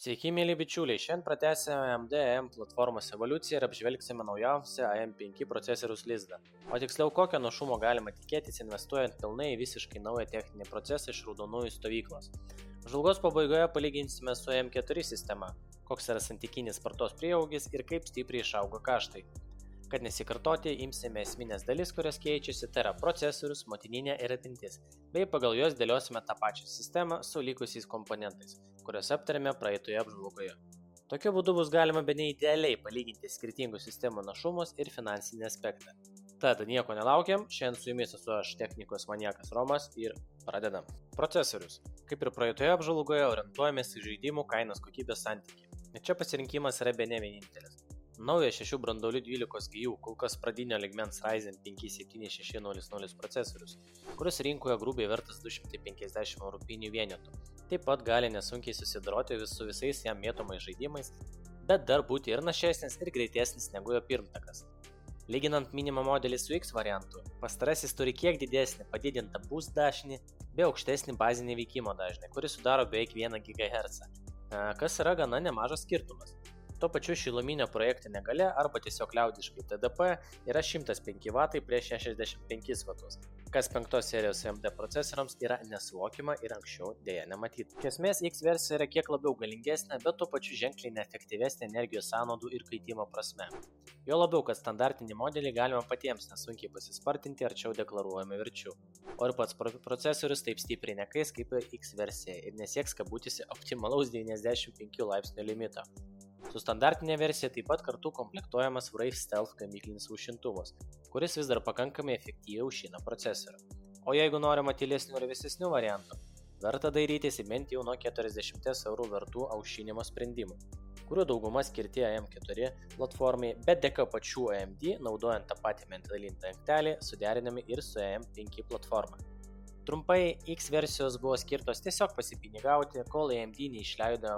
Sveiki, mėly bičiuliai, šiandien pratęsime MDM platformos evoliuciją ir apžvelgsime naujausią AM5 procesoriaus lizdą. O tiksliau, kokio našumo galima tikėtis investuojant pilnai į visiškai naują techninį procesą iš raudonųjų stovyklos. Žalgos pabaigoje palyginsime su AM4 sistema, koks yra santykinis spartos prieaugis ir kaip stipriai išaugo kaštai. Kad nesikartoti, imsime esminės dalis, kurios keičiasi, tai yra procesorius, motininė ir atmintis, bei pagal juos dėliosime tą pačią sistemą su likusiais komponentais, kuriuos aptarėme praeitoje apžvalgoje. Tokiu būdu bus galima be neįdėliai palyginti skirtingų sistemų našumus ir finansinį aspektą. Tad nieko nelaukiam, šiandien su jumis esu aš technikos maniakas Romas ir pradedam. Procesorius. Kaip ir praeitoje apžvalgoje, orientuojamės į žaidimų kainos kokybės santykį. Čia pasirinkimas yra be ne vienintelis. Naujas 6 branduolių 12 GU, kol kas pradinio ligmens Ryzen 5 7600 procesorius, kuris rinkoje grubiai vertas 250 europinių vienetų. Taip pat gali nesunkiai susidoroti vis su visais jam mėtomais žaidimais, bet dar būti ir našesnis ir greitesnis negu jo pirmtakas. Lyginant minimą modelį su X variantu, pastarasis turi kiek didesnį padidintą boost dažnį bei aukštesnį bazinį veikimo dažnį, kuris sudaro beveik 1 GHz, kas yra gana nemažas skirtumas. Tuo pačiu šiluminio projektinė gale arba tiesiog liaudiškai TDP yra 105 W prieš 65 W, kas penktos serijos AMD procesoriams yra nesuvokiama ir anksčiau dėja nematyta. Iš esmės X versija yra kiek labiau galingesnė, bet tuo pačiu ženkliai neefektyvesnė energijos sąnaudų ir kaitimo prasme. Jo labiau, kad standartinį modelį galima patiems nesunkiai pasispartinti arčiau deklaruojamų verčių. O ir pats procesorius taip stipriai nekais kaip X versija ir nesieks kabutėse optimalaus 95 laipsnių limito. Su standartinė versija taip pat kartu komplektuojamas Wraith Stealth gamyklinis aušintuvas, kuris vis dar pakankamai efektyviai aušina procesorių. O jeigu norima tylesnių ir vėsesnių variantų, verta dairytis į bent jau nuo 40 eurų vertų aušinimo sprendimų, kurių dauguma skirti AM4 platformai, bet dėka pačių AMD, naudojant tą patį mentalinį dangtelį, suderinami ir su AM5 platforma. Trumpai, X versijos buvo skirtos tiesiog pasipinigauti, kol AMD neišleido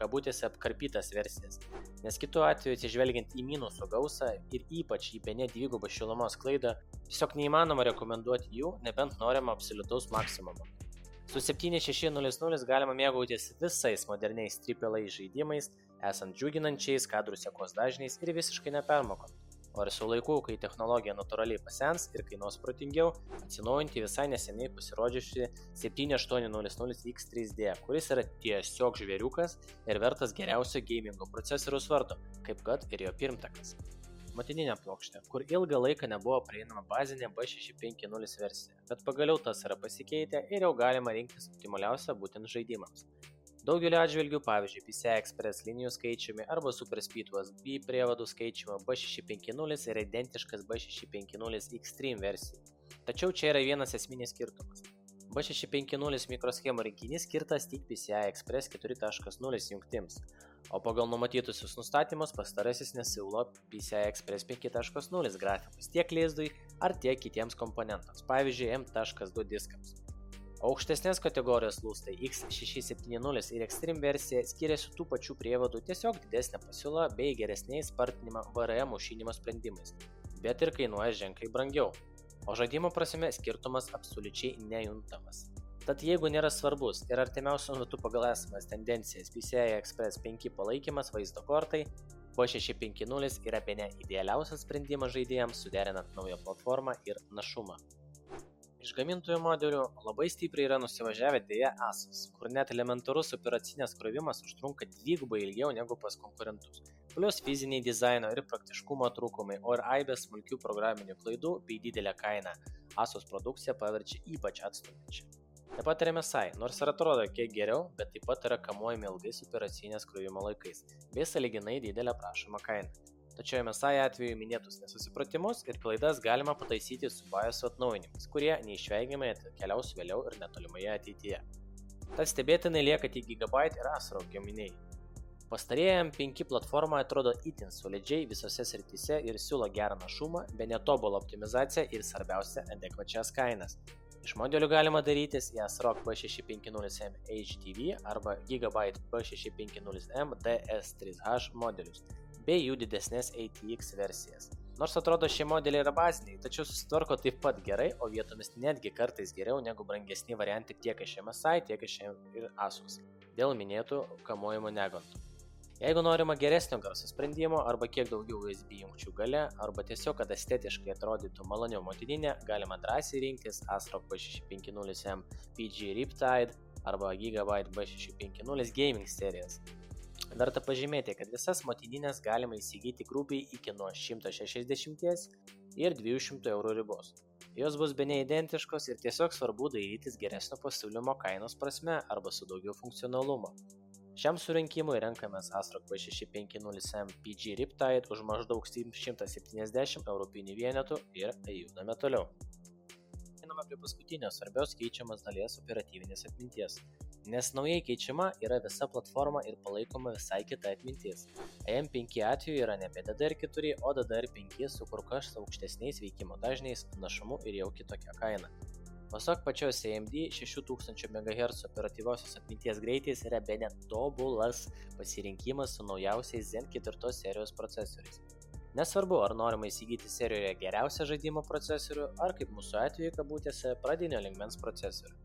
kabutėse apkarpytas versijas, nes kitu atveju atsižvelgiant į minusų gausą ir ypač į bene dvigubą šilumos klaidą, tiesiog neįmanoma rekomenduoti jų, nebent norima absoliutaus maksimumo. Su 7600 galima mėgautis visais moderniais AAA žaidimais, esant džiuginančiais kadrų sekos dažniais ir visiškai nepermokant o ir su laiku, kai technologija natūraliai pasens ir kainuos protingiau, atsinaujinti visai neseniai pasirodžiusi 7800X3D, kuris yra tiesiog žvėriukas ir vertas geriausio gamingo procesoriaus vardo, kaip kad ir jo pirmtakas. Motininė plokštė, kur ilgą laiką nebuvo prieinama bazinė B650 versija, bet pagaliau tas yra pasikeitę ir jau galima rinktis optimaliausią būtent žaidimams. Daugeliu atžvilgių, pavyzdžiui, PCI Express linijų skaičiumi arba SuperSpeed USB prievadų skaičiumi B650 yra identiškas B650 Extreme versijai. Tačiau čia yra vienas esminis skirtumas. B650 mikroschemų rinkinys skirtas tik PCI Express 4.0 jungtims, o pagal numatytusius nustatymus pastarasis nesiūlo PCI Express 5.0 grafikus tiek lizdui ar tiek kitiems komponentams, pavyzdžiui, M.2 diskams. Aukštesnės kategorijos lustai X670 ir Extreme versija skiriasi tų pačių prievadų tiesiog didesnė pasiūla bei geresniais spartinimo VRM aušinimo sprendimais, bet ir kainuoja ženkliai brangiau, o žaidimo prasme skirtumas absoliučiai nejuntamas. Tad jeigu nėra svarbus ir artimiausiu metu pagal esamas tendencijas PCI Express 5 palaikymas vaizdo kortai, B650 yra bene idealiausias sprendimas žaidėjams suderinant naują platformą ir našumą. Iš gamintojų modelių labai stipriai yra nusivažiavę dėja Asus, kur net elementarus operacinės krovimas užtrunka dvigubai ilgiau negu pas konkurentus. Plius fiziniai dizaino ir praktiškumo trūkumai, o ir aibės smulkių programinių klaidų bei didelė kaina Asus produkciją paverčia ypač pat ir MSI, nors ir atrodo kiek geriau, bet taip pat yra kamuojami ilgais operacinės krovimo laikais, bei saliginai didelė prašoma kaina. Tačiau MSI atveju minėtus nesusipratimus ir klaidas galima pataisyti su BIOS atnaujinimais, kurie neišvengiamai atkeliaus vėliau ir netolimoje ateityje. Tad stebėtinai lieka tik Gigabyte ir Asro gaminiai. Pastarėję M5 platforma atrodo itin solidžiai visose srityse ir siūlo gerą našumą, be netobulą optimizaciją ir svarbiausia adekvačias kainas. Iš modelių galima darytis į ASRock B650M HDV arba Gigabyte B650M DS3H modelius bei jų didesnės ATX versijas. Nors atrodo šie modeliai yra baziniai, tačiau susitvarko taip pat gerai, o vietomis netgi kartais geriau negu brangesni variantai tiek iš MSI, tiek iš ir ASUS. Dėl minėtų kamuojimo negantų. Jeigu norima geresnio garso sprendimo arba kiek daugiau USB jungčių gale, arba tiesiog, kad estetiškai atrodytų maloniau motininė, galima drąsiai rinktis ASRock B650M PG Riptide arba Gigabyte B650 Gaming serijas. Verta pažymėti, kad visas motininės galima įsigyti grubiai iki nuo 160 ir 200 eurų ribos. Jos bus be neidentiškos ir tiesiog svarbu dairytis geresnio pasiūlymo kainos prasme arba su daugiau funkcionalumo. Šiam surinkimui renkamės ASRock V650M PG Riptide už maždaug 170 europinių vienetų ir judame toliau. Einame prie paskutinio svarbios keičiamas dalies operatyvinės atminties. Nes naujai keičiama yra visa platforma ir palaikoma visai kita atmintis. AM5 atveju yra nebe DDR4, o DDR5 su kur kas aukštesniais veikimo dažniais, našumu ir jau kitokia kaina. Pasak pačios AMD, 6000 MHz operatyviosios atminties greitis yra be net tobulas pasirinkimas su naujausiais Zen 4 serijos procesoriais. Nesvarbu, ar norima įsigyti serijoje geriausią žaidimo procesorių, ar kaip mūsų atveju kabutėse pradinio lingmens procesorių.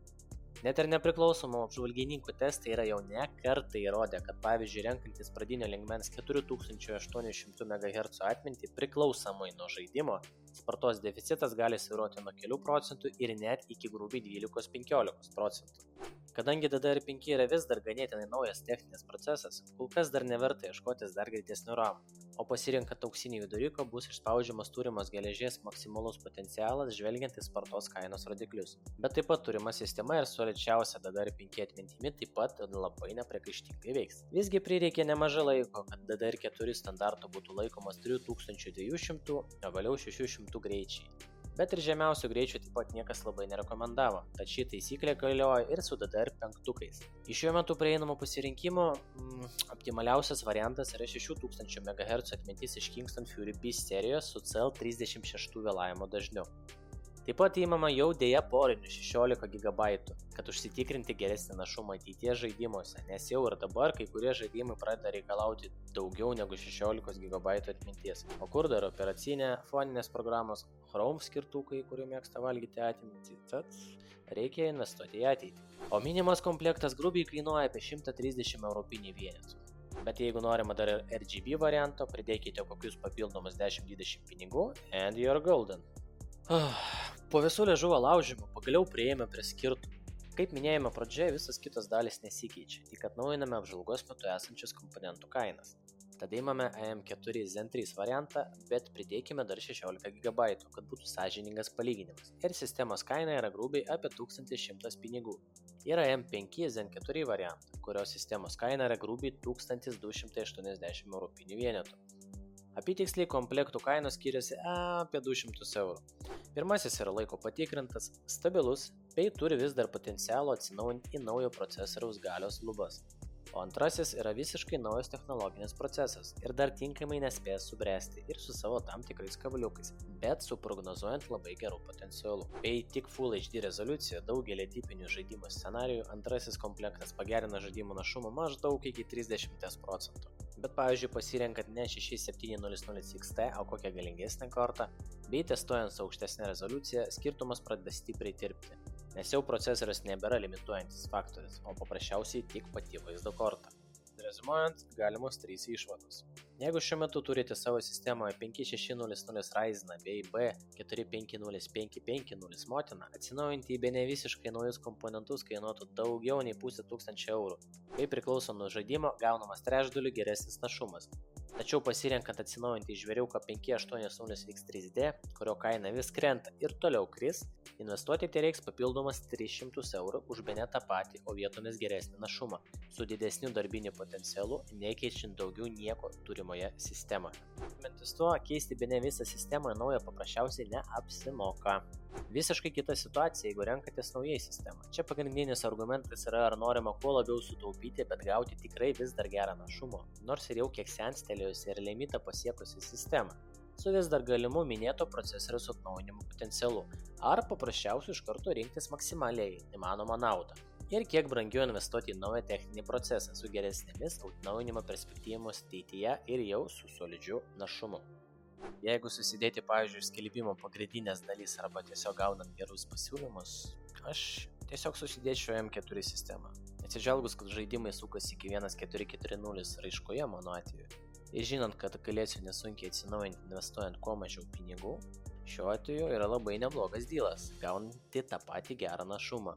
Net ir nepriklausomų apžvalgininkų testai yra jau ne kartą įrodę, kad pavyzdžiui renkantis pradinio lingmens 4800 MHz atmintį priklausomai nuo žaidimo, spartos deficitas gali sviruoti nuo kelių procentų ir net iki grubiai 12-15 procentų. Kadangi DDR5 yra vis dar ganėtinai naujas techninis procesas, kol kas dar neverta ieškotis dar greitesnių RAM, o pasirinkant auksinį viduriuką bus išspaudžiamas turimos geležies maksimalus potencialas žvelgiant į spartos kainos rodiklius. Bet taip pat turima sistema ir su lėčiausia DDR5 atmintimi taip pat labai nepriekaištingai veiks. Visgi prireikė nemažai laiko, kad DDR4 standarto būtų laikomas 3200, o vėliau 600 greičiai bet ir žemiausių greičių taip pat niekas labai nerekomendavo, tad ši taisyklė galioja ir su DDR5. Iš šiuo metu prieinamų pasirinkimų mm, optimaliausias variantas yra 6000 MHz atmintis iš Kingston Fury Beast serijos su CL36 vėlavimo dažniu. Taip pat įmama jau dėja porinių 16 GB, kad užsitikrinti geresnį našumą ateities žaidimuose, nes jau ir dabar kai kurie žaidimai pradeda reikalauti daugiau negu 16 GB atminties. O kur dar operacinė, foninės programos, Chrome skirtukai, kurių mėgsta valgyti atmintį, tad reikia investuoti į ateitį. O minimas komplektas grubiai kainuoja apie 130 europinį vienetų. Bet jeigu norima dar ir RGB varianto, pridėkite kokius papildomus 10-20 pinigų and you're golden. Po visų liežuvo laužimų pagaliau prieėjome prie skirtumų. Kaip minėjome pradžioje, visas kitos dalis nesikeičia, tik atnaujiname apžvalgos metu esančius komponentų kainas. Tada įmame AM4 Zen 3 variantą, bet pridėkime dar 16 GB, kad būtų sąžiningas palyginimas. Ir sistemos kaina yra grubiai apie 1100 pinigų. Yra M5 Zen 4 variantą, kurio sistemos kaina yra grubiai 1280 europinių vienetų. Apytiksliai komplektų kainos skiriasi apie 200 eurų. Pirmasis yra laiko patikrintas, stabilus, bei turi vis dar potencialo atsinaujinti į naujo procesoriaus galios lubas. O antrasis yra visiškai naujas technologinis procesas ir dar tinkamai nespės subręsti ir su savo tam tikrais kabliukais, bet su prognozuojant labai gerų potencialų. Bei tik Full HD rezoliucija daugelį tipinių žaidimų scenarijų antrasis komplektas pagerina žaidimų našumą maždaug iki 30 procentų bet pavyzdžiui pasirenkant ne 6700 XT, o kokią galingesnę kortą, bei testuojant su aukštesnė rezoliucija, skirtumas pradeda stipriai tirpti, nes jau procesorius nebėra limituojantis faktorius, o paprasčiausiai tik pati vaizdo korta. Rezumuojant, galimos trys išvados. Jeigu šiuo metu turite savo sistemoje 5600 Ryzen bei B4505550 motiną, atsinaujinti į be ne visiškai naujus komponentus kainuotų daugiau nei pusę tūkstančio eurų. Kai priklauso nuo žaidimo, gaunamas trečdaliu geresnis našumas. Tačiau pasirenkant atsinaujinti žvėriuką 580X3D, kurio kaina vis krenta ir toliau kris, investuoti tai reiks papildomas 300 eurų už be ne tą patį, o vietomis geresnį našumą, su didesniu darbiniu potencialu, nekeičiant daugiau nieko turimoje sistemoje. Mintis tuo, keisti be ne visą sistemą naują paprasčiausiai neapsimoka. Visiškai kita situacija, jeigu renkatės naujai sistemą. Čia pagrindinis argumentas yra, ar norima kuo labiau sutaupyti, bet gauti tikrai vis dar gerą našumo, nors ir jau kiek senstelėjusi ir limitą pasiekusi sistemą su vis dar galimu minėto procesoriaus atnaujinimo potencialu, ar paprasčiausiai iš karto rinktis maksimaliai įmanomą naudą. Ir kiek brangiau investuoti į naują techninį procesą su geresnėmis atnaujinimo perspektyvomis ateityje ir jau su solidžiu našumu. Jeigu susidėti, pavyzdžiui, skelbimo pagrindinės dalys arba tiesiog gaunant gerus pasiūlymus, aš tiesiog susidėčiau M4 sistemą. Atsižvelgus, kad žaidimai sukasi iki 1440 raiškoje mano atveju, ir žinant, kad galėsiu nesunkiai atsinaujinti investuojant kuo mažiau pinigų, šiuo atveju yra labai neblogas dylas, gaunanti tą patį gerą našumą.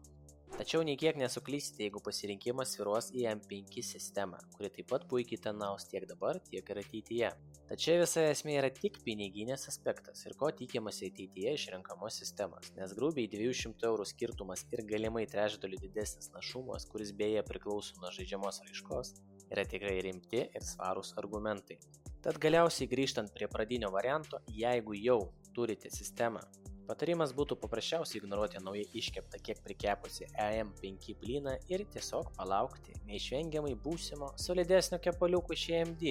Tačiau nei kiek nesuklysite, jeigu pasirinkimas sviruos į M5 sistemą, kuri taip pat puikiai tenaus tiek dabar, tiek ir ateityje. Tačiau visa esmė yra tik piniginės aspektas ir ko tikimasi ateityje iš renkamos sistemos, nes grubiai 200 eurų skirtumas ir galimai trečdaliu didesnis našumas, kuris beje priklauso nuo žaidžiamos raiškos, yra tikrai rimti ir svarūs argumentai. Tad galiausiai grįžtant prie pradinio varianto, jeigu jau turite sistemą, Patarimas būtų paprasčiausiai ignoruoti naujai iškeptą kiek prikepusi EM5 blyną ir tiesiog palaukti neišvengiamai būsimo solidesnio kepaliukų iš AMD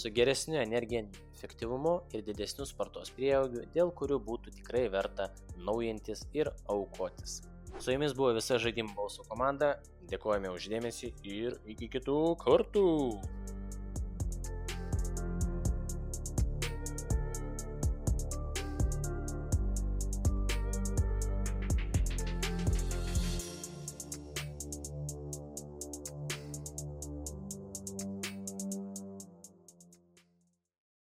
su geresniu energiniu efektyvumu ir didesniu spartos prieaugiu, dėl kurių būtų tikrai verta naujintis ir aukotis. Su jumis buvo visa žaidimų balsų komanda, dėkojame uždėmesį ir iki kitų kartų.